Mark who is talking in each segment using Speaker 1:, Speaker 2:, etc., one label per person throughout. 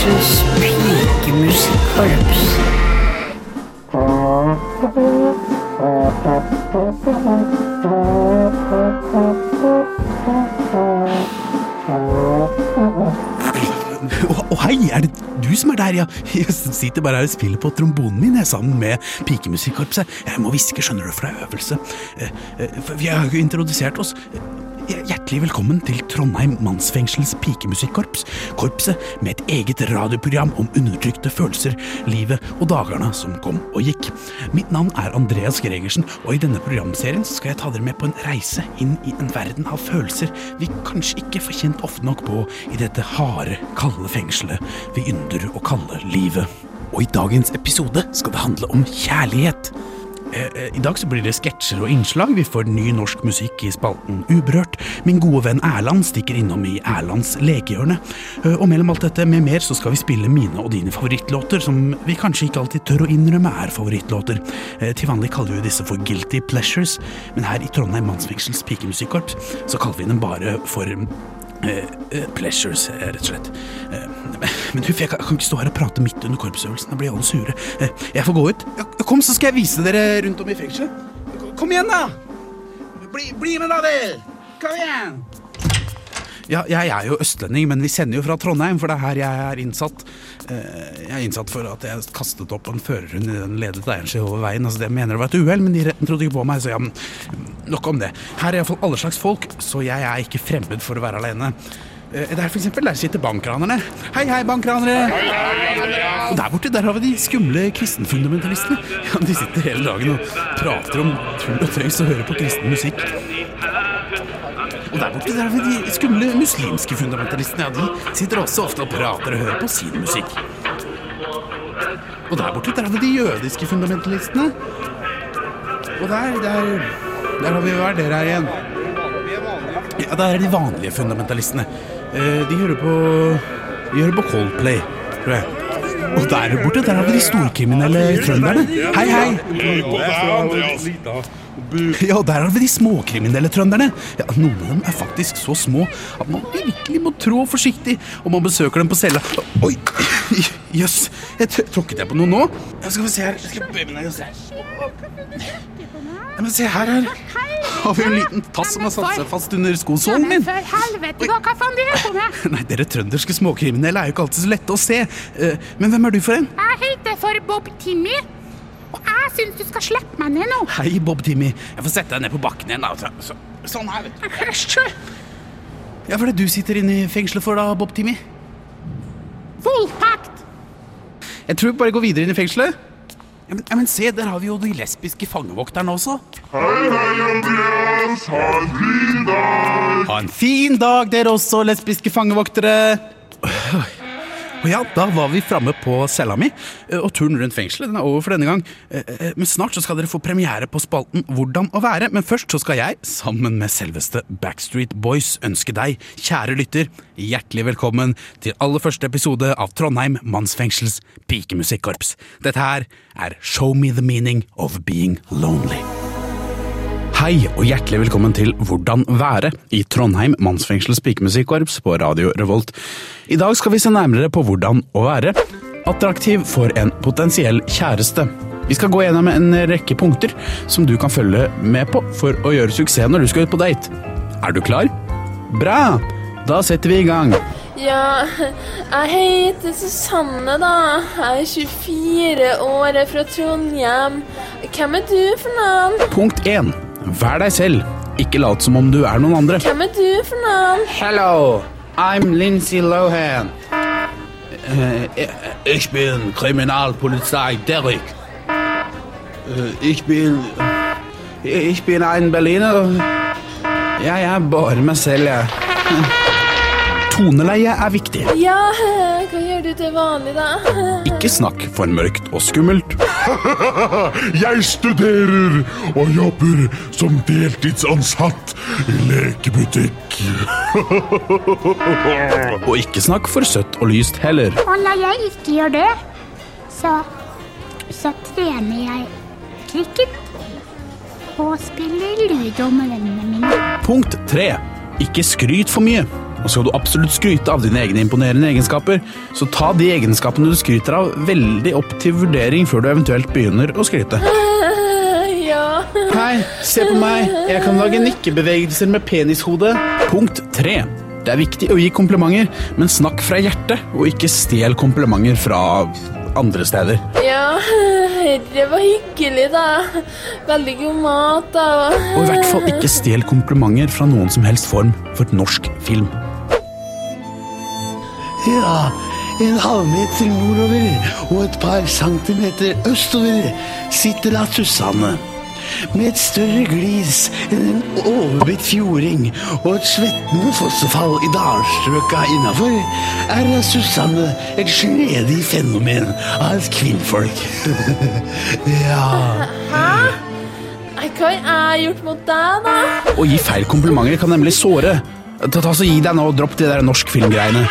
Speaker 1: Mannsfengsels pikemusikkorps.
Speaker 2: Å, hei, er det du som er der, ja? Jeg sitter bare her og spiller på trombonen min jeg, sammen med pikemusikkorpset. Jeg må hviske, skjønner du, for det er øvelse. Eh, eh, Vi har jo introdusert oss. Hjertelig velkommen til Trondheim mannsfengsels pikemusikkorps. Korpset med et eget radioprogram om undertrykte følelser, livet og dagene som kom og gikk. Mitt navn er Andreas Gregersen, og i denne programserien skal jeg ta dere med på en reise inn i en verden av følelser vi kanskje ikke får kjent ofte nok på i dette harde, kalde fengselet vi ynder å kalle livet. Og i dagens episode skal det handle om kjærlighet. Eh, eh, I dag så blir det sketsjer og innslag. Vi får ny norsk musikk i spalten Uberørt. Min gode venn Erland stikker innom i Erlands lekehjørne. Eh, Og mellom alt dette med mer så skal vi spille mine og dine favorittlåter, som vi kanskje ikke alltid tør å innrømme er favorittlåter. Til vanlig kaller vi disse for guilty pleasures, men her i Trondheim mannsfengsels pikemusikkorps så kaller vi dem bare for pleasures, eh, rett og slett. Eh, Men huff, jeg kan, ikke stå her og prate midt under korpsøvelsen. Da blir alle sure. Eh, Jeg får gå ut. Kom, så skal jeg vise dere rundt om i fengselet. Kom igjen, da! Bli, bli med, da, dere! Kom igjen! Ja, jeg er jo østlending, men vi sender jo fra Trondheim, for det er her jeg er innsatt. Eh, Jeg er innsatt for at jeg kastet opp en førerhund i den ledet eieren sin over veien. Altså, det mener det var et uhell, men de retten trodde ikke på meg, så ja, nok om det. Her er iallfall alle slags folk, så jeg er ikke fremmed for å være alene. Eh, Der for eksempel, der sitter bankranerne. Hei, hei, bankranere! Og der borte, der har vi de skumle kristenfundamentalistene. Ja, de sitter hele dagen og prater om tull og tøys og hører på kristen musikk. Og der borte, der vi de skumle muslimske fundamentalistene. Ja, de sitter også ofte og prater og hører på sin musikk. Og der borte, der har vi de jødiske fundamentalistene. Og der, der, der har vi hver dere her igjen? Ja, der er de vanlige fundamentalistene. Eh, De hører på De hører på Coldplay, tror jeg. Og der borte, der har vi de storkriminelle trønderne. Hei, hei! Ja, og der har vi de småkriminelle trønderne. Ja, Noen av dem er faktisk så små at man virkelig må trå forsiktig om man besøker dem på cella. Oi, jøss, jeg tr- tråkket jeg på noe nå? Jeg skal vi se her. Jeg skal bøye meg ned og se. Ja, men se her, her. Har vi en liten tass som har satt seg fast under skosålen min?
Speaker 3: For helvete, hva, hva faen driver du på med?
Speaker 2: Nei, dere trønderske småkriminelle er jo ikke alltid så lette å se. Eh, Men hvem er du for en?
Speaker 3: Jeg heter for Bob Timmy, og jeg syns du skal slippe meg ned nå.
Speaker 2: Hei, Bob Timmy. Jeg får sette deg ned på bakken igjen, da. Så, så, sånn her, vet du.
Speaker 3: Æsj!
Speaker 2: Ja, hva er det du sitter inne i fengselet for, da, Bob Timmy?
Speaker 3: Voldtekt!
Speaker 2: Jeg tror vi bare går videre inn i fengselet. Ja, men, ja, men se, der har vi jo de lesbiske fangevokterne også. Hei, hei, Andreas! Ha en fin dag, dere også, lesbiske fangevoktere. Og ja, da var vi framme på cella mi, eh, og turen rundt fengselet den er over for denne gang. Eh, eh, Men snart så skal dere få premiere på spalten Hvordan å være, men først så skal jeg, sammen med selveste Backstreet Boys, ønske deg, kjære lytter, hjertelig velkommen til aller første episode av Trondheim mannsfengsels pikemusikkorps. Dette her er Show Me The Meaning of Being Lonely. Hei og hjertelig velkommen til Hvordan være i Trondheim mannsfengsels pikemusikkorps på Radio Revolt. I dag skal vi se nærmere på hvordan å være attraktiv for en potensiell kjæreste. Vi skal gå gjennom en rekke punkter som du kan følge med på for å gjøre suksess når du skal ut på date. Er du klar? Bra! Da setter vi i gang.
Speaker 4: Ja, jeg heter Susanne, da. Jeg er 24 år, er fra Trondheim. Hvem er du for noen?
Speaker 2: Punkt 1. Vær deg selv. Ikke lat som om du er noen andre.
Speaker 4: Hvem er du for noen?
Speaker 2: Hello, I'm Lindsay Lohan. Äh, ich bin Kriminalpolizei Derek. Äh, Ich bin. Ich bin ein Berliner. Ja, er bare meg selv, jeg. Toneleie er viktig.
Speaker 4: Ja, hva gjør du til vanlig, da?
Speaker 2: Ikke snakk for mørkt og skummelt.
Speaker 5: Jeg studerer og jobber som deltidsansatt i lekebutikk.
Speaker 2: Og ikke snakk for søtt og lyst heller.
Speaker 3: Og når jeg ikke gjør det, så, så trener jeg cricket og spiller ludo med vennene mine.
Speaker 2: Punkt tre. Ikke skryt for mye. Og skal du absolutt skryte av dine egne imponerende egenskaper, så ta de egenskapene du skryter av, veldig opp til vurdering før du eventuelt begynner å skryte.
Speaker 4: Ja.
Speaker 2: Hei, se på meg. Jeg kan lage nikkebevegelser med penishode. Punkt tre. Det er viktig å gi komplimenter, men snakk fra hjertet, og ikke stjel komplimenter fra andre steder.
Speaker 4: Ja, det var hyggelig, da. Veldig god mat, da.
Speaker 2: Og i hvert fall ikke stjel komplimenter fra noen som helst form for norsk film.
Speaker 1: Ja, en halvmeter nordover og et par centimeter østover sitter da Susanne. Med et større glis enn en overbitt fjording og et svettende fossefall i dalstrøka innafor, er da Susanne et snedig fenomen av et kvinnfolk. ja
Speaker 4: Hæ? Hva har jeg gjort mot deg, da?
Speaker 2: Å gi feil komplimenter kan nemlig såre. Ta, ta så Gi deg nå og dropp de der norsk filmgreiene.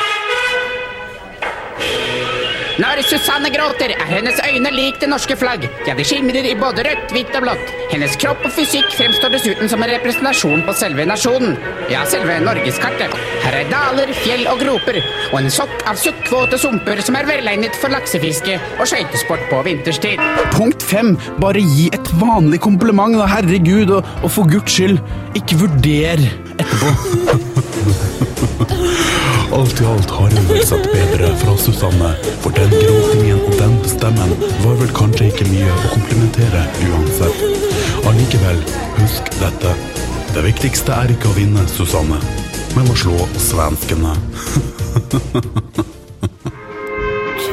Speaker 6: Når Susanne gråter, er hennes øyne lik det norske flagg. Ja, de skimrer i både rødt, hvitt og blått. Hennes kropp og fysikk fremstår dessuten som en representasjon på selve nasjonen. Ja, selve norgeskartet. Her er daler, fjell og groper, og en sokk av søkkvåte sumper som er velegnet for laksefiske og skøytesport på vinterstid.
Speaker 2: Punkt fem. Bare gi et vanlig kompliment, da, herregud, og, og for guds skyld, ikke vurder etterpå.
Speaker 5: Alt i alt har hun vel sett bedre fra Susanne, for den gråtingen og den stemmen var vel kanskje ikke mye å komplimentere uansett. Allikevel, husk dette. Det viktigste er ikke å vinne, Susanne, men å slå svenskene.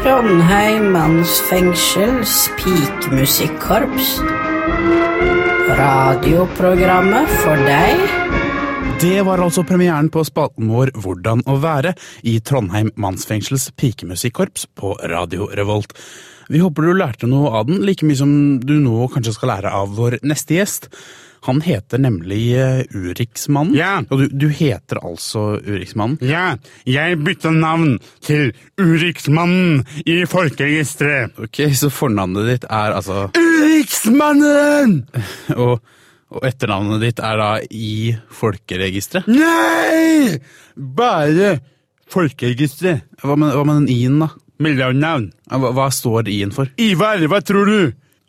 Speaker 7: Trondheim fengsels pikemusikkorps. Radioprogrammet for deg.
Speaker 2: Det var altså premieren på spalten vår Hvordan å være i Trondheim mannsfengsels pikemusikkorps på Radio Revolt. Vi håper du lærte noe av den, like mye som du nå kanskje skal lære av vår neste gjest. Han heter nemlig Urix-mannen.
Speaker 8: Ja.
Speaker 2: Og du, du heter altså Uriksmannen?
Speaker 8: Ja, jeg bytta navn til Uriksmannen i folkeregisteret.
Speaker 2: Ok, så fornavnet ditt er altså
Speaker 8: Uriksmannen!
Speaker 2: Og, og etternavnet ditt er da i folkeregisteret?
Speaker 8: Nei! Bare folkeregisteret.
Speaker 2: Hva med, hva med den i-en, da?
Speaker 8: Mellomnavn.
Speaker 2: Hva, hva står i-en for?
Speaker 8: Ivar, hva tror du?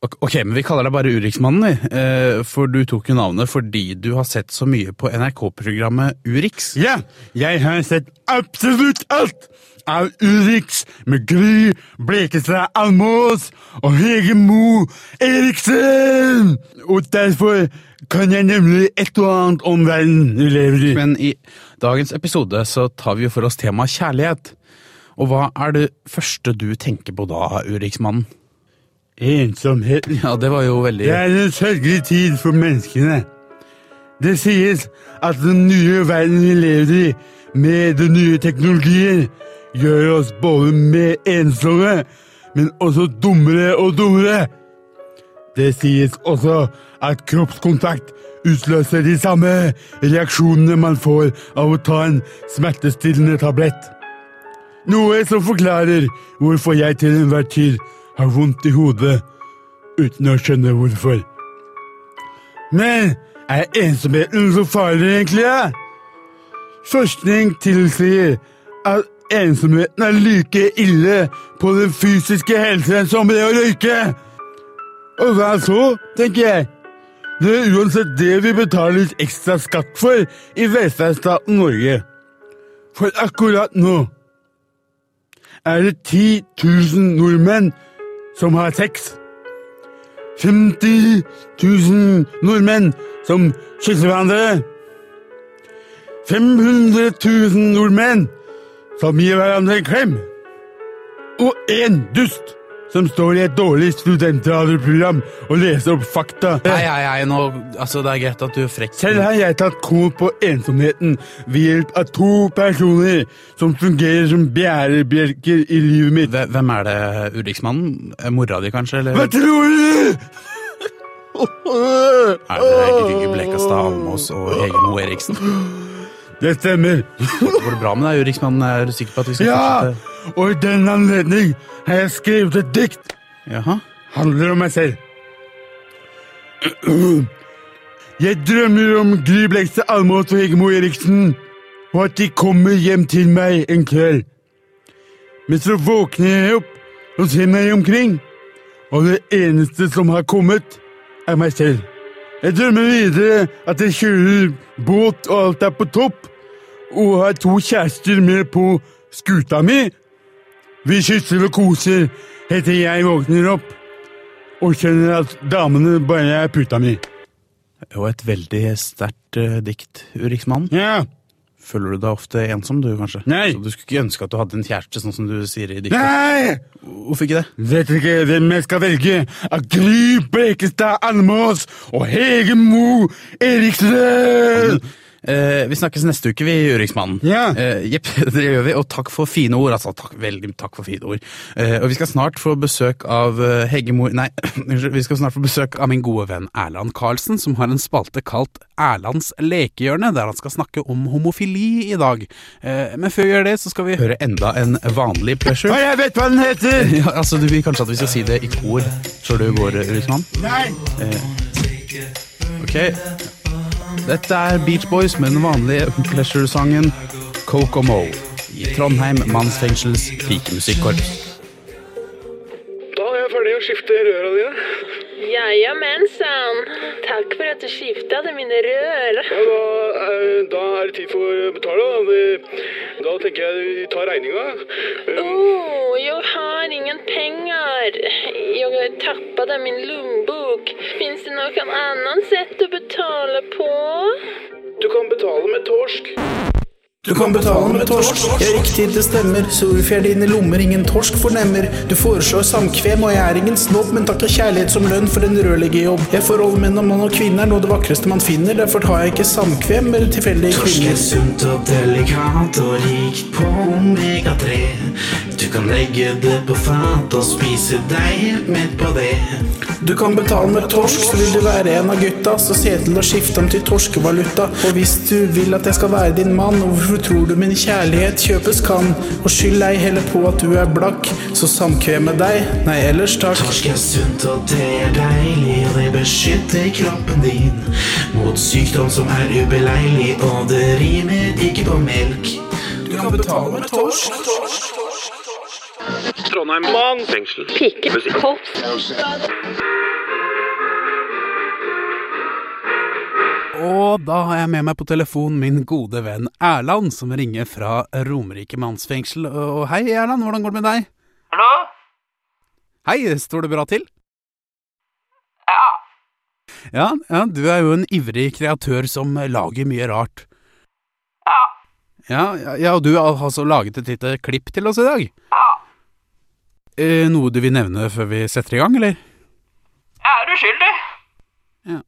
Speaker 2: Ok, men vi kaller deg bare Uriksmannen, vi. Eh, for du tok jo navnet fordi du har sett så mye på NRK-programmet Urix.
Speaker 8: Ja, jeg har sett absolutt alt av Urix med Gry, Blekestad Almås og Hege Mo Eriksen! Og derfor kan jeg nemlig et og annet om verden vi lever i.
Speaker 2: Men i dagens episode så tar vi jo for oss temaet kjærlighet. Og hva er det første du tenker på da, Uriksmannen?
Speaker 8: Ensomheten.
Speaker 2: Ja, det var jo veldig
Speaker 8: Det er en sørgelig tid for menneskene. Det sies at den nye verden vi lever i, med de nye teknologier, gjør oss både mer ensomme, men også dummere og dummere. Det sies også at kroppskontakt utløser de samme reaksjonene man får av å ta en smertestillende tablett. Noe som forklarer hvorfor jeg til enhver tid har vondt i hodet uten å skjønne hvorfor. Men er ensomheten så farlig, egentlig? Forskning tilsier at ensomheten er like ille på den fysiske helsen som det å røyke. Og hva så, tenker jeg. Det er uansett det vi betaler litt ekstra skatt for i velferdsstaten Norge. For akkurat nå er det 10 000 nordmenn som har sex. 50 000 nordmenn som kysser hverandre. 500 000 nordmenn som gir hverandre en klem. Og én dust som står i et dårlig studentradioprogram og leser opp fakta.
Speaker 2: Nei, nei, nei, nå, altså det er greit at du er frekk.
Speaker 8: Selv har jeg tatt kål på ensomheten ved hjelp av to personer som fungerer som bjærebjelker i livet mitt.
Speaker 2: Hve- Hvem er det, Uriksmannen? Er Mora di, kanskje? Eller
Speaker 8: Hva tror du?
Speaker 2: er det Blekastad Almås og Hege Moe Eriksen?
Speaker 8: Det stemmer.
Speaker 2: Går det bra med deg, Uriksmannen? Er du sikker på at vi skal
Speaker 8: Ja!
Speaker 2: fortsette?
Speaker 8: Og i den anledning har jeg skrevet et dikt.
Speaker 2: Jaha?
Speaker 8: Handler om meg selv. Jeg drømmer om Gry Blekstad Almås og Hegemo Eriksen. og at de kommer hjem til meg en kveld. Men så våkner jeg opp og ser meg omkring, og det eneste som har kommet, er meg selv. Jeg drømmer videre at jeg kjører båt og alt er på topp, og har to kjærester med på skuta mi. Vi kysser og koser helt til jeg våkner opp og skjønner at damene bare er puta mi.
Speaker 2: Og et veldig sterkt uh, dikt, Urixmannen.
Speaker 8: Ja.
Speaker 2: Føler du deg ofte ensom, du, kanskje?
Speaker 8: Nei.
Speaker 2: Så du skulle ikke ønske at du hadde en kjæreste, sånn som du sier i diktet?
Speaker 8: Nei!
Speaker 2: Hvorfor ikke det?
Speaker 8: Vet ikke hvem jeg skal velge av Gry Blekestad Almås og Hege Mo Eriksen!
Speaker 2: Eh, vi snakkes neste uke, vi, Urixmannen.
Speaker 8: Ja.
Speaker 2: Eh, Jepp, det gjør vi. Og takk for fine ord. Altså, takk, veldig takk for fine ord. Eh, og vi skal snart få besøk av eh, Heggemor Nei, unnskyld. Vi skal snart få besøk av min gode venn Erland Karlsen, som har en spalte kalt Erlands lekehjørne, der han skal snakke om homofili i dag. Eh, men før vi gjør det, så skal vi høre enda en vanlig pleasure.
Speaker 8: Og jeg vet hva den heter!
Speaker 2: Ja, altså, du vil kanskje at vi skal si det i kor så du går, Urixmann?
Speaker 8: Nei!
Speaker 2: Ok. Dette er Beach Boys med den vanlige pleasure-sangen Coco Mo i Trondheim mannsfengsels pikemusikkorps.
Speaker 9: Da er jeg ferdig å skifte røra dine.
Speaker 4: Jajamensan. Takk for at du skifta til mine rør.
Speaker 9: Ja, da, er, da er det tid for å betale. Da, da tenker jeg vi tar regninga. Å,
Speaker 4: Oh, jeg har ingen penger. Jeg har tappet av min lommebok. Fins det noen annen sett å betale på?
Speaker 9: du kan betale med torsk.
Speaker 10: Du kan betale med torsk. Ja, riktig, det stemmer. Solfjær dine lommer ingen torsk fornemmer. Du foreslår samkvem, og jeg er ingen snobb, men takker kjærlighet som lønn for en rørleggerjobb. Jeg forholdet mellom mann og kvinne er noe det vakreste man finner, derfor tar jeg ikke samkvem med tilfeldige kvinner.
Speaker 11: Torsk er sunt og delikat og rikt på omega-3. Du kan legge det på fat og spise deg med midt på det.
Speaker 10: Du kan betale med torsk, så vil du være en av gutta, så se til å skifte om til torskevaluta. Og hvis du vil at jeg skal være din mann, og hvorfor tror du min kjærlighet kjøpes kan? Og skyld ei heller på at du er blakk, så samkvem med deg, nei ellers takk.
Speaker 11: Torsk er sunt, og det er deilig, og det beskytter kroppen din mot sykdom som er ubeleilig, og det rimer ikke på melk.
Speaker 10: Du kan betale med torsk.
Speaker 9: Trondheim mannsfengsel.
Speaker 2: Og da har jeg med meg på telefon min gode venn Erland, som ringer fra Romerike mannsfengsel. Og hei, Erland, hvordan går det med deg?
Speaker 12: Hallo?
Speaker 2: Hei, står det bra til? Ja. Ja, ja, du er jo en ivrig kreatør som lager mye rart.
Speaker 12: Ja.
Speaker 2: Ja, ja, ja og du har altså laget et lite klipp til oss i dag?
Speaker 12: Ja.
Speaker 2: Eh, noe du vil nevne før vi setter i gang, eller?
Speaker 12: Jeg er uskyldig.
Speaker 2: Eh,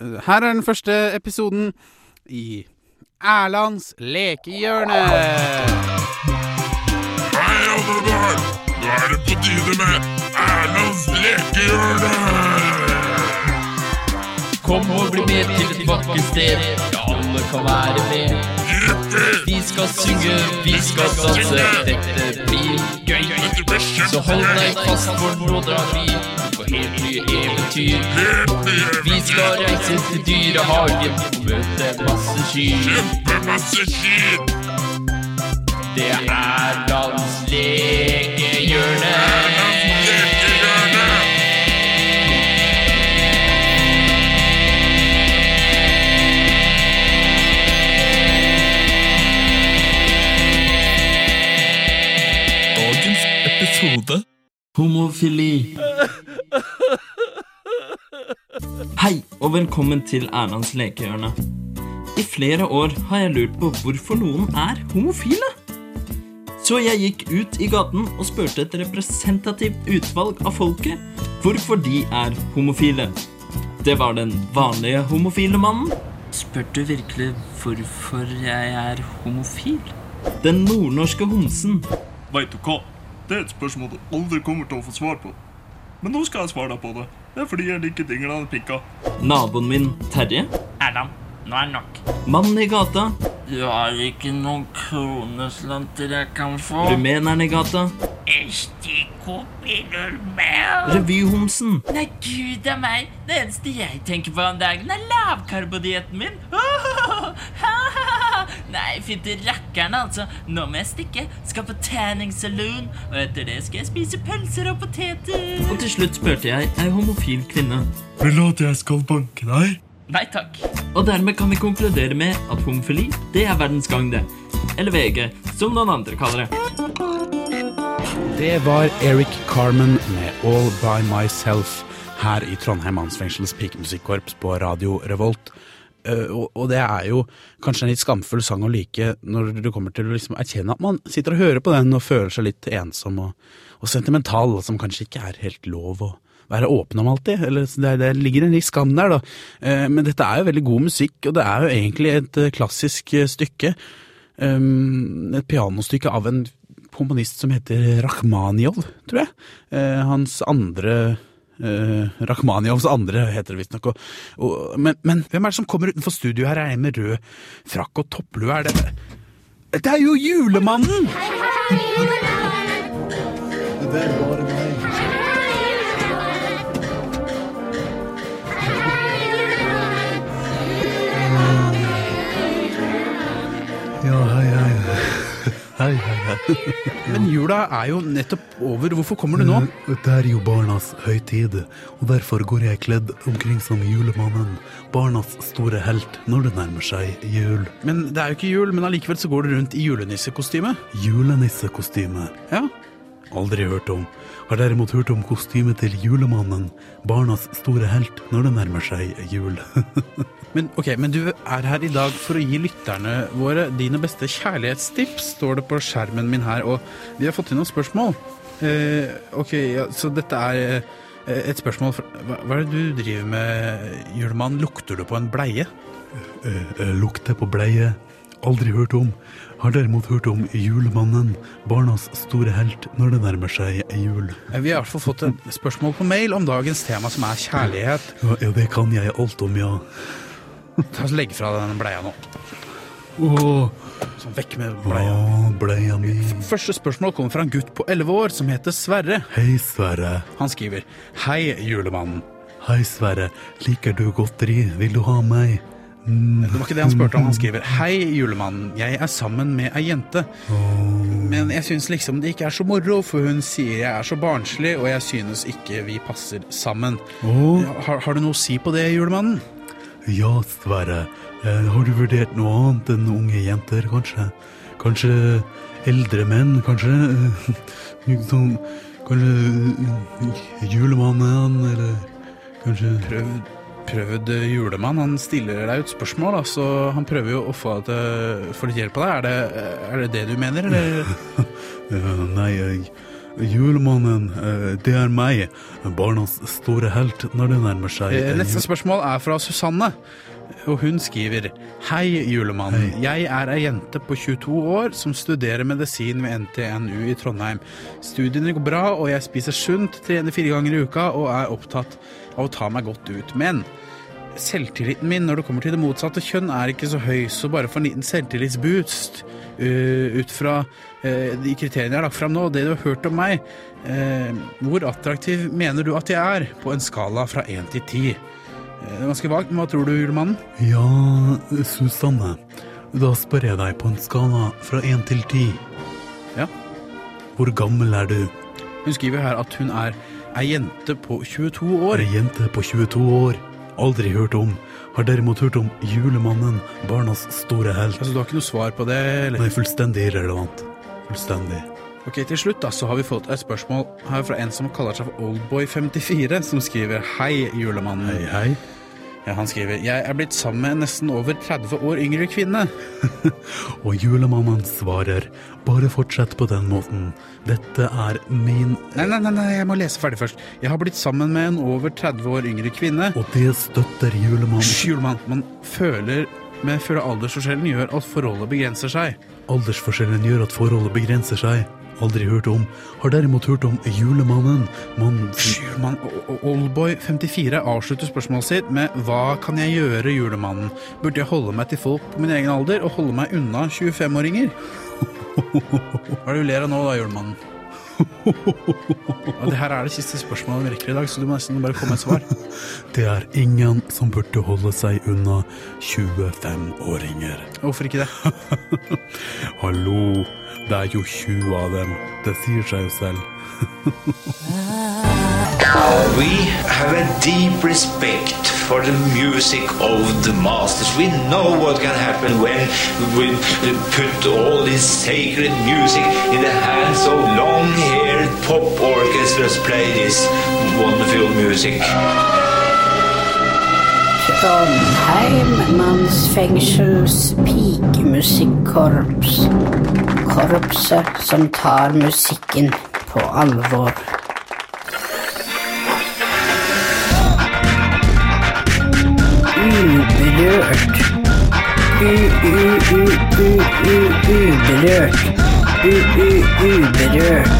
Speaker 2: Her er den første episoden i Erlands lekehjørne.
Speaker 13: Hei, alle barn! Nå er det på tide med Erlands lekehjørne!
Speaker 14: Kom og bli med til et vakkert sted. Ja, alle kan være med. Vi skal synge, vi skal danse. Dette blir gøy. Så hold deg fast, for nå drar vi eventyr. Vi skal reise til dyrehagen og møte masse kyr.
Speaker 13: Kjempemasse kyr!
Speaker 14: Det er Erlands lekehjørne.
Speaker 13: Dagens episode
Speaker 15: Homofili. Og velkommen til Erlands lekehjørne. I flere år har jeg lurt på hvorfor noen er homofile. Så jeg gikk ut i gaten og spurte et representativt utvalg av folket hvorfor de er homofile. Det var den vanlige homofile mannen. Spurte du virkelig hvorfor jeg er homofil? Den nordnorske homsen.
Speaker 16: Veit du hva? Det er et spørsmål du aldri kommer til å få svar på. Men nå skal jeg svare deg på det. Det er fordi jeg liker tingene han pikka.
Speaker 15: Naboen min, Terje.
Speaker 12: Erland, nå er det nok.
Speaker 15: Mannen i gata.
Speaker 12: Du har ikke noen kroneslanter jeg kan få?
Speaker 15: Rumeneren i gata. Revyhomsen.
Speaker 12: Nei, gud a meg. Det eneste jeg tenker på om dagen, er lavkarbodietten min.
Speaker 17: Nei, fytti rakkeren, altså. Nå må jeg stikke. Skal på tanning saloon. Og etter det skal jeg spise pølser og poteter.
Speaker 15: Og til slutt spurte jeg ei homofil kvinne.
Speaker 16: Vil du at jeg skal banke deg?
Speaker 17: Nei takk.
Speaker 15: Og dermed kan vi konkludere med at homofili, det er verdens gang, det. Eller VG, som noen andre kaller det.
Speaker 2: Det var Eric Carmen med All By Myself her i Trondheim Mannsfengsels pikemusikkorps på Radio Revolt. Eh, og, det er jo kanskje en litt skamfull sang å like når du kommer til å liksom erkjenne at man sitter og hører på den og føler seg litt ensom og, og sentimental, som kanskje ikke er helt lov å være åpen om alltid. Eller, det, det ligger en litt skam der, da. Eh, men dette er jo veldig god musikk, og det er jo egentlig et eh, klassisk stykke. Um, et pianostykke av en komponist som heter Rakhmanjov, tror jeg. Hans andre eh, Rakhmanjovs andre, heter det visstnok. Men, men hvem er det som kommer utenfor studio her, er en med rød frakk og topplue? Er det Det er jo julemannen!
Speaker 1: Det er bare meg. Hei, hei, hei.
Speaker 2: Men jula er jo nettopp over. Hvorfor kommer du nå?
Speaker 1: Det er jo barnas høytid, og derfor går jeg kledd omkring som julemannen. Barnas store helt når det nærmer seg jul.
Speaker 2: Men det er jo ikke jul, men allikevel så går du rundt i julenissekostyme.
Speaker 1: Julenissekostyme.
Speaker 2: Ja.
Speaker 1: Aldri hørt om. Har derimot hørt om kostymet til julemannen. Barnas store helt når det nærmer seg jul.
Speaker 2: Men, ok, men du er her i dag for å gi lytterne våre dine beste kjærlighetstips, står det på skjermen min her, og vi har fått inn noen spørsmål. Eh, ok, ja, så dette er eh, et spørsmål fra, hva, hva er det du driver med, julemann? Lukter du på en bleie?
Speaker 1: Eh, eh, Lukter på bleie. Aldri hørt om. Har derimot hørt om julemannen, barnas store helt når det nærmer seg jul.
Speaker 2: Vi har i hvert fall fått et spørsmål på mail om dagens tema, som er kjærlighet.
Speaker 1: Ja, ja, det kan jeg alt om, ja.
Speaker 2: Legg fra deg den bleia nå. Sånn, vekk med bleia.
Speaker 1: Åh, bleia mi.
Speaker 2: Første spørsmål kommer fra en gutt på 11 år som heter Sverre.
Speaker 1: Hei, Sverre.
Speaker 2: Han skriver Hei, julemannen.
Speaker 1: Hei, Sverre. Liker du godteri? Vil du ha meg? Mm.
Speaker 2: Det var ikke det han spurte om. Han skriver Hei, julemannen. Jeg er sammen med ei jente. Men jeg syns liksom det ikke er så moro, for hun sier jeg er så barnslig, og jeg synes ikke vi passer sammen. Har, har du noe å si på det, julemannen?
Speaker 1: Ja, Sverre. Eh, har du vurdert noe annet enn unge jenter, kanskje? Kanskje eldre menn, kanskje? Som kanskje eh, julemannen, eller kanskje
Speaker 2: Prøvd, prøvd julemann. Han stiller deg ut spørsmål, da, så han prøver jo å få, litt hjelp av deg. Er det, er det det du mener, eller?
Speaker 1: Nei, jeg Julemannen, eh, det er meg. Barnas store helt når det nærmer seg
Speaker 2: Eh,
Speaker 1: eh,
Speaker 2: Neste spørsmål er fra Susanne. Og hun skriver Hei, julemann. Jeg er ei jente på 22 år som studerer medisin ved NTNU i Trondheim. Studiene går bra, og jeg spiser sunt, trener fire ganger i uka og er opptatt av å ta meg godt ut. Men selvtilliten min når det kommer til det motsatte kjønn er ikke så høy, så bare for en liten selvtillitsboost uh, ut fra uh, de kriteriene jeg har lagt fram nå, og det du har hørt om meg, uh, hvor attraktiv mener du at jeg er på en skala fra 1 til 10? Det er ganske vagt, men hva tror du, julemannen?
Speaker 1: Ja, Susanne. Da spør jeg deg på en skala fra én til ti.
Speaker 2: Ja.
Speaker 1: Hvor gammel er du?
Speaker 2: Hun skriver her at hun er ei jente på 22 år.
Speaker 1: Ei jente på 22 år. Aldri hørt om. Har derimot hørt om julemannen, barnas store helt.
Speaker 2: Altså, du har ikke noe svar på det? Eller?
Speaker 1: Nei, fullstendig irrelevant. Fullstendig.
Speaker 2: Ok, Til slutt da, så har vi fått et spørsmål her fra en som kaller seg for Oldboy54, som skriver Hei, julemannen.
Speaker 1: Hei, hei.
Speaker 2: Ja, Han skriver Jeg er blitt sammen med en nesten over 30 år yngre kvinne.
Speaker 1: Og julemannen svarer bare fortsett på den måten. Dette er min
Speaker 2: Nei, nei, nei, nei, jeg må lese ferdig først. Jeg har blitt sammen med en over 30 år yngre kvinne.
Speaker 1: Og det støtter julemannen.
Speaker 2: Hysj, julemann. Man føler men føler aldersforskjellen gjør at forholdet begrenser seg.
Speaker 1: Aldersforskjellen gjør at forholdet begrenser seg. Aldri hørt om. Har derimot hørt om julemannen. Mann
Speaker 2: julemann. O- o- Oldboy54 avslutter spørsmålet sitt med Hva kan jeg gjøre, julemannen? Burde jeg holde meg til folk på min egen alder og holde meg unna 25-åringer? Hva er det du ler av nå da, julemannen? Og det her er det siste spørsmålet vi rekker i dag, så du må nesten bare komme med et svar.
Speaker 5: Det er ingen som burde holde seg unna 25-åringer.
Speaker 2: Hvorfor ikke det?
Speaker 5: Hallo, det er jo 20 av dem. Det sier seg jo selv.
Speaker 18: We have a deep respect for the music of the masters. We know what can happen when we put all this sacred music in the hands of long-haired pop orchestras play this wonderful music.
Speaker 7: Trondheim mannsfengsels pikemusikkorps. Korpset som tar musikken på alvor. Uberørt. U-u-u-u-u-uberørt. U-u-uberørt.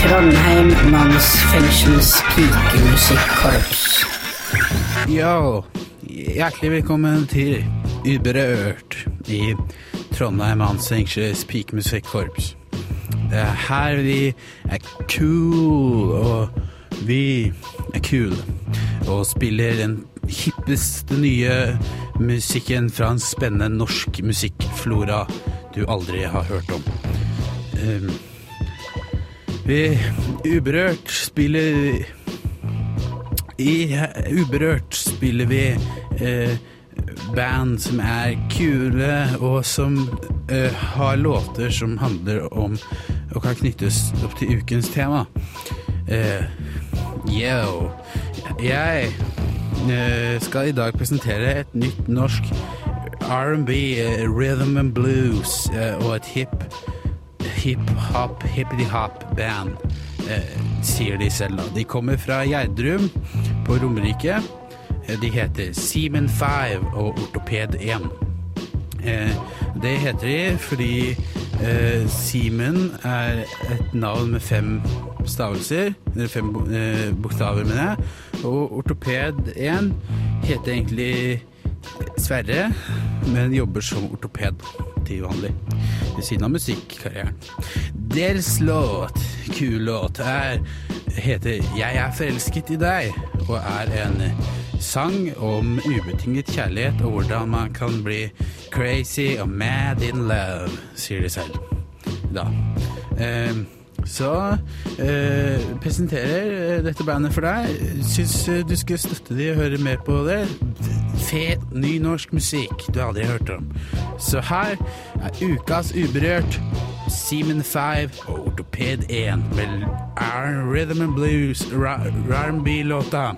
Speaker 7: Trondheim mannsfengsels pikemusikkorps.
Speaker 2: Yo, hjertelig velkommen til Uberørt i Trondheim mannsfengsels pikemusikkorps. Det er her vi er cool, og vi er cool. Og spiller den hippeste nye musikken fra en spennende norsk musikkflora du aldri har hørt om. Um, vi Uberørt spiller I Uberørt spiller vi uh, band som er kule, og som uh, har låter som handler om og kan knyttes opp til ukens tema. Uh, yo. Jeg skal i dag presentere et nytt norsk R&B, eh, rhythm and blues eh, og et hip hip-hop, hippity-hop-band, eh, sier de selv. De kommer fra Gjerdrum på Romerike. Eh, De heter Simen 5 og Ortoped 1. Eh, det heter de fordi eh, Simen er et navn med fem stavelser, eller fem eh, bokstaver, mener jeg. Og Ortoped 1 heter egentlig Sverre, men jobber som ortoped til vanlig. Ved siden av musikkarrieren. Deres låt, kul låt, er, heter 'Jeg er forelsket i deg', og er en sang om ubetinget kjærlighet og hvordan man kan bli crazy og mad in love, sier de selv. Da. Eh, så eh, presenterer eh, dette bandet for deg. Syns eh, du skulle støtte de og høre mer på det. Fet, ny norsk musikk du aldri har hørt om. Så her er ukas Uberørt, Simen 5 og Ortoped 1 med Rhythm and Blues R&B-låta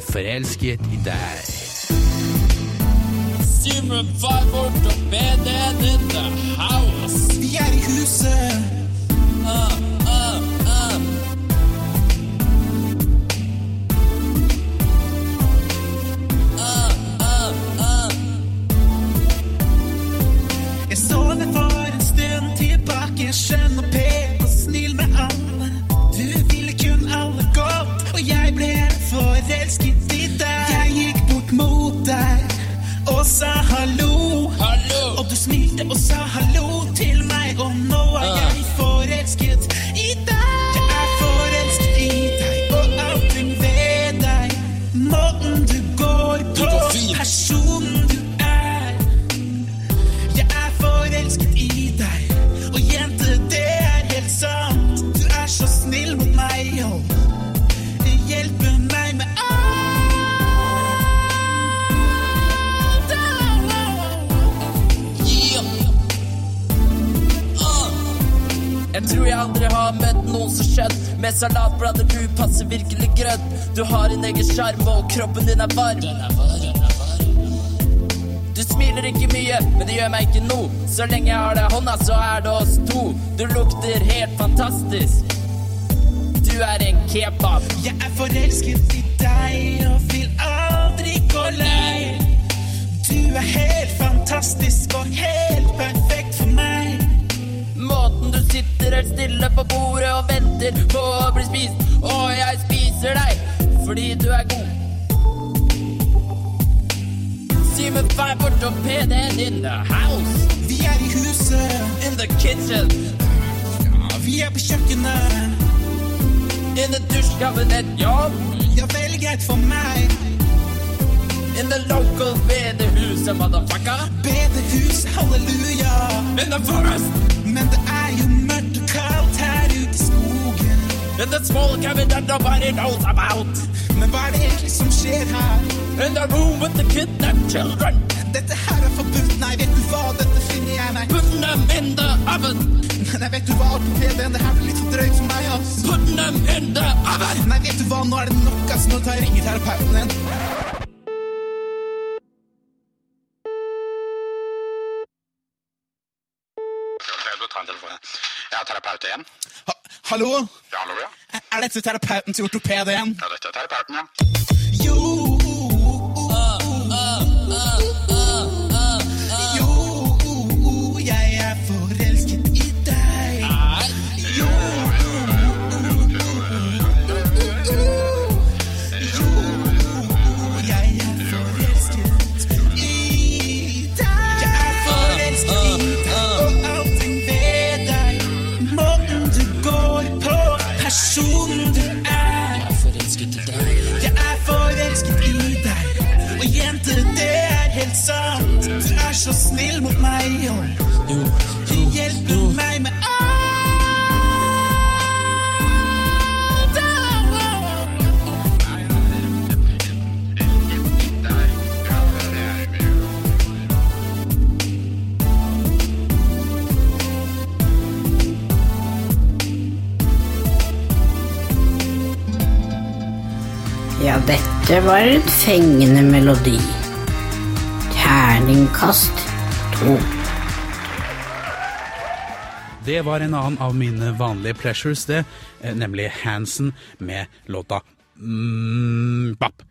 Speaker 2: 'Forelsket i deg'.
Speaker 12: Ortopeden in the house.
Speaker 10: Vi er i huset.
Speaker 12: Uh.
Speaker 10: Jeg så for en stund tilbake, skjønn og pen og snill med alle. Du ville kun alle godt, og jeg ble forelsket og sa hallo. Og du smilte og sa hallo Med
Speaker 12: salatblader, du passer virkelig grønn. Du har en egen sjarm, og kroppen din er varm. Du smiler ikke mye, men det gjør meg ikke noe. Så lenge jeg har deg i hånda, så er det oss to. Du lukter helt fantastisk. Du er en kebab.
Speaker 10: Jeg er forelsket i deg og vil aldri gå lei. Du er helt fantastisk og helt perfekt
Speaker 12: sitter helt stille på bordet og venter på å bli spist. Og jeg spiser deg fordi du er god. Simen Five ortopeden in the house.
Speaker 10: Vi er i huset.
Speaker 12: In the kitchen.
Speaker 10: Ja, vi er på kjøkkenet.
Speaker 12: In the dusjkabinett, ja.
Speaker 10: Ja, vel greit for meg.
Speaker 12: In the local bedehuset, motherfucker.
Speaker 10: Bedehus, halleluja.
Speaker 12: In the forest.
Speaker 10: Men det er jo og ute i skogen.
Speaker 12: In the small cabinet nobody knows about.
Speaker 10: Men hva er det egentlig som skjer her?
Speaker 12: In the room with the kidnapped children.
Speaker 10: Dette her er forbudt, nei, vet du hva, dette finner jeg meg.
Speaker 12: Put them in the oven.
Speaker 10: Nei, vet du hva, ortopeden, det her blir litt for drøyt for meg, ass.
Speaker 12: Put them in the oven.
Speaker 10: Nei, vet du hva, nå er det nok, ass, nå tar jeg ringer telefon. Jeg
Speaker 19: er terapeut igjen.
Speaker 10: Ha hallo?
Speaker 19: Ja, hallo, ja.
Speaker 10: Er dette terapeuten til ortoped igjen?
Speaker 19: Ja, dette er terapeuten, ja.
Speaker 7: Ja, dette var en fengende melodi. Terningkast to.
Speaker 2: Det var en annen av mine vanlige pleasures, det, eh, nemlig Hansen med låta mm, Bap.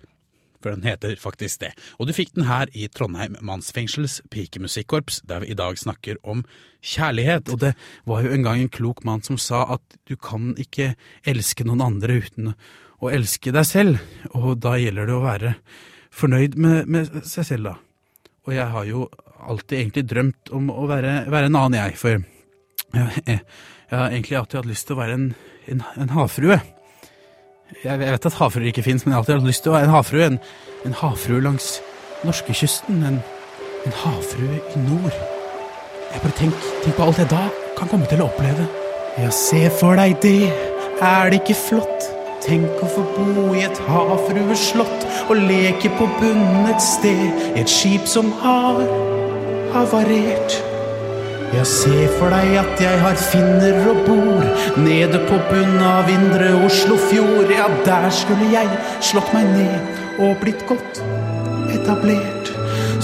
Speaker 2: For den heter faktisk det. Og du fikk den her i Trondheim mannsfengsels pikemusikkorps, der vi i dag snakker om kjærlighet. Og det var jo en gang en klok mann som sa at du kan ikke elske noen andre uten elske deg selv. Og da gjelder det å være fornøyd med, med seg selv, da. Og jeg har jo alltid egentlig drømt om å være, være en annen, jeg. For jeg, jeg har egentlig alltid hatt lyst til å være en, en, en havfrue. Jeg vet at havfruer ikke fins, men jeg har alltid hatt lyst til å være en havfrue. En, en havfrue langs norskekysten. En, en havfrue i nord. Jeg bare tenk, tenk på alt jeg da kan komme til å oppleve. Ja, se for deg det, er det ikke flott? Tenk å få bo i et havfrueslott og leke på bunnen et sted, et skip som har havarert. Ja, se for deg at jeg har finner og bor nede på bunnen av indre Oslofjord. Ja, der skulle jeg slått meg ned og blitt godt etablert.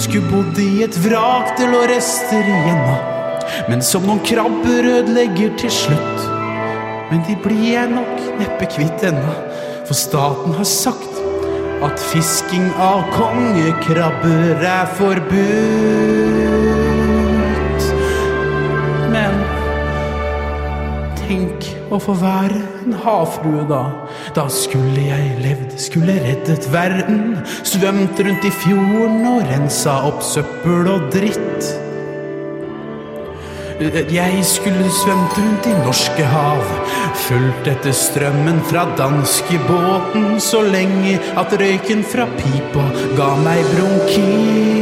Speaker 2: Skulle bodd i et vrak til lå rester igjen av, men som noen krabber ødelegger til slutt. Men de blir jeg nok neppe kvitt ennå, for staten har sagt at fisking av kongekrabber er forbudt. Men tenk å få være en havfrue da. Da skulle jeg levd, skulle reddet verden. Svømt rundt i fjorden og rensa opp søppel og dritt. Jeg skulle svømt rundt i norske hav, fulgt etter strømmen fra danskebåten så lenge at røyken fra pipa ga meg bronkitt.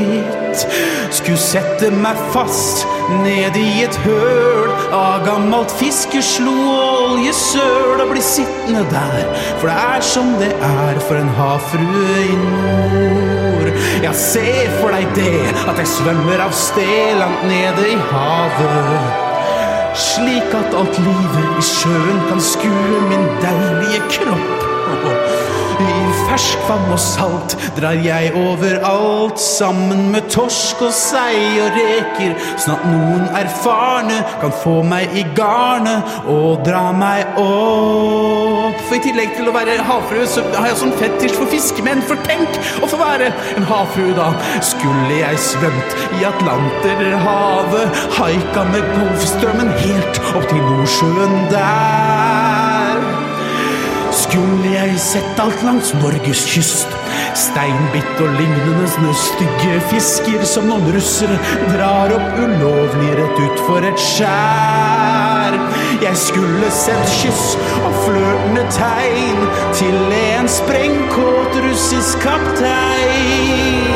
Speaker 2: Skulle sette meg fast ned i et høl av gammelt fiskeslo og oljesøl og bli sittende der, for det er som det er for en havfrue i nord. Ja, se for deg det, at jeg svømmer av sted langt nede i havet. Slik at alt livet i sjøen kan skue min deilige kropp. I ferskvann og salt drar jeg overalt sammen med torsk og sei og reker, sånn at noen erfarne kan få meg i garnet og dra meg opp. For i tillegg til å være havfrue, så har jeg sånn fetisj for fiskemenn. For tenk å få være en havfrue, da. Skulle jeg svømt i Atlanterhavet, haika med Golfstrømmen helt opp til Nordsjøen der Skulle jeg sett alt langs Norges kyst, steinbitt og lignende stygge fisker som noen russere drar opp ulovlig rett utfor et skjær. Jeg skulle sendt kyss og flørtende tegn til en sprengkåt russisk kaptein.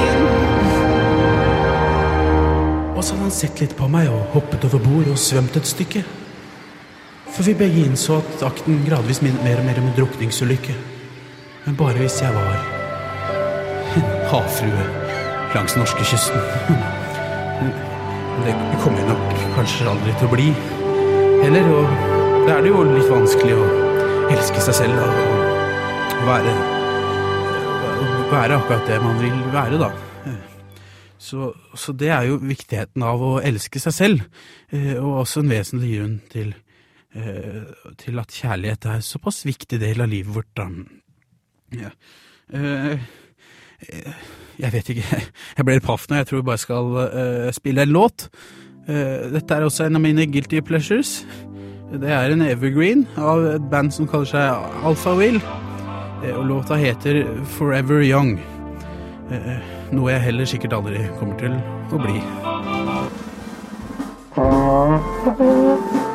Speaker 2: Og så hadde han sett litt på meg og hoppet over bord og svømt et stykke. For vi begge innså at akten gradvis minnet mer og mer om en drukningsulykke. Men bare hvis jeg var en havfrue langs norskekysten. Det kommer jeg nok kanskje aldri til å bli. Heller, og da er det jo litt vanskelig å elske seg selv og være være akkurat det man vil være, da. Så, så det er jo viktigheten av å elske seg selv, eh, og også en vesentlig grunn til, til at kjærlighet er såpass viktig del av livet vårt. Da. Ja. Eh, Jeg vet ikke, jeg blir paff nå, jeg tror jeg bare skal eh, spille en låt. Eh, Dette er også en av mine guilty pleasures. Det er en evergreen av et band som kaller seg Alpha Will. Eh, Og låta heter Forever Young. Eh, Noe jeg heller sikkert aldri kommer til å bli.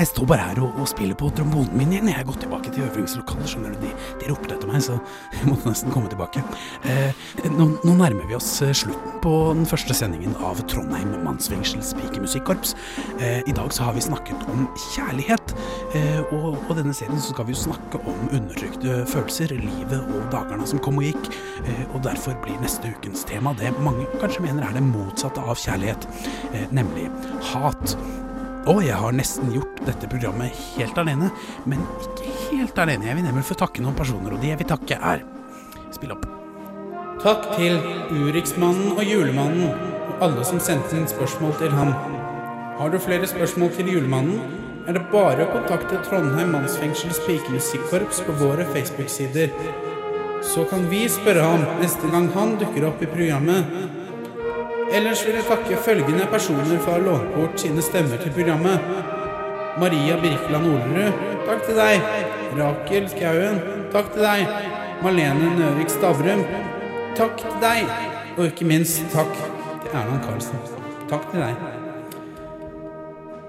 Speaker 2: jeg, står bare her og, og spiller på trombonen min igjen. Jeg har gått tilbake til øvingslokalet, skjønner du. De, de ropte etter meg, så jeg måtte nesten komme tilbake. Eh, nå, nå nærmer vi oss eh, slutten på den første sendingen av Trondheim Mannsfengsels pikemusikkorps. Eh, I dag så har vi snakket om kjærlighet, eh, og, på denne serien så skal vi jo snakke om undertrykte følelser, livet og dagene som kom og gikk. Eh, og derfor blir neste ukens tema det mange kanskje mener er det motsatte av kjærlighet, eh, nemlig hat. Og jeg har nesten gjort dette programmet helt alene, men ikke helt alene. Jeg vil nemlig få takke noen personer, og de jeg vil takke er Spill opp. Takk til Urixmannen og Julemannen, og alle som sendte inn spørsmål til ham. Har du flere spørsmål til Julemannen, er det bare å kontakte Trondheim Mannsfengsels pikemusikkorps på våre Facebook-sider. Så kan vi spørre ham neste gang han dukker opp i programmet. Ellers vil jeg takke følgende personer for å ha lånt bort sine stemmer til programmet. Maria Birkeland Olerud, takk til deg. Rakel Skauen, takk til deg. Malene Nøvik Stavrum, takk til deg. Og ikke minst takk til Erland Karlsen. Takk til deg.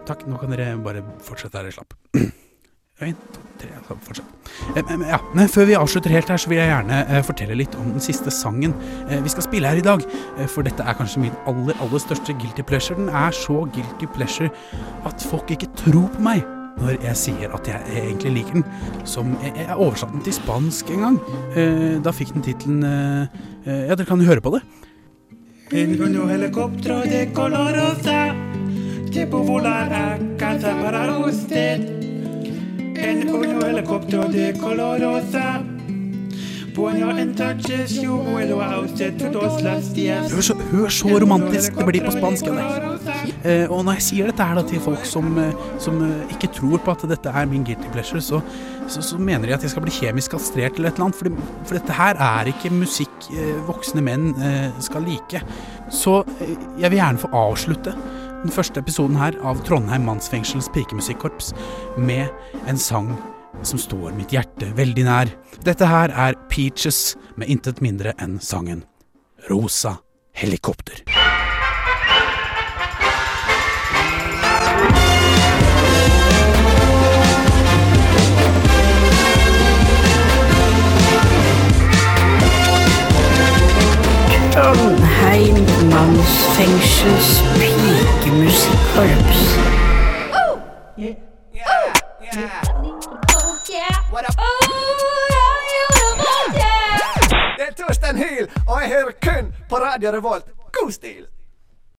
Speaker 2: Takk, nå kan dere bare fortsette her i slapp. En, to, tre, så fortsett. Eh, Ja, men før vi avslutter helt her, så vil jeg gjerne eh, fortelle litt om den siste sangen eh, vi skal spille her i dag. For dette er kanskje min aller, aller største guilty pleasure. Den er så guilty pleasure at folk ikke tror på meg når jeg sier at jeg egentlig liker den. Som Jeg, oversatte den til spansk en gang. Da fikk den tittelen Ja, dere kan høre på det.
Speaker 20: Helicóptero de color rosa que volar a casa para usted. En un helicóptero de color rosa. Bueno, entonces yo vuelo a usted todos los días.
Speaker 2: Hør så, hør så romantisk det blir på spansk. Eh, og når jeg sier dette her da, til folk som, eh, som eh, ikke tror på at dette er min guilty pleasure, så, så, så mener de at jeg skal bli kjemisk kastrert eller et eller annet. For, for dette her er ikke musikk eh, voksne menn eh, skal like. Så eh, jeg vil gjerne få avslutte den første episoden her av Trondheim Mannsfengsels pikemusikkorps med en sang som står mitt hjerte veldig nær. Dette her er Peaches med intet mindre enn sangen Rosa helikopter.
Speaker 7: Trondheim Mannsfengsels pikemusikkorps.
Speaker 21: Det er Torstein Hyl, og jeg hører kun på Radio Revolt. God stil!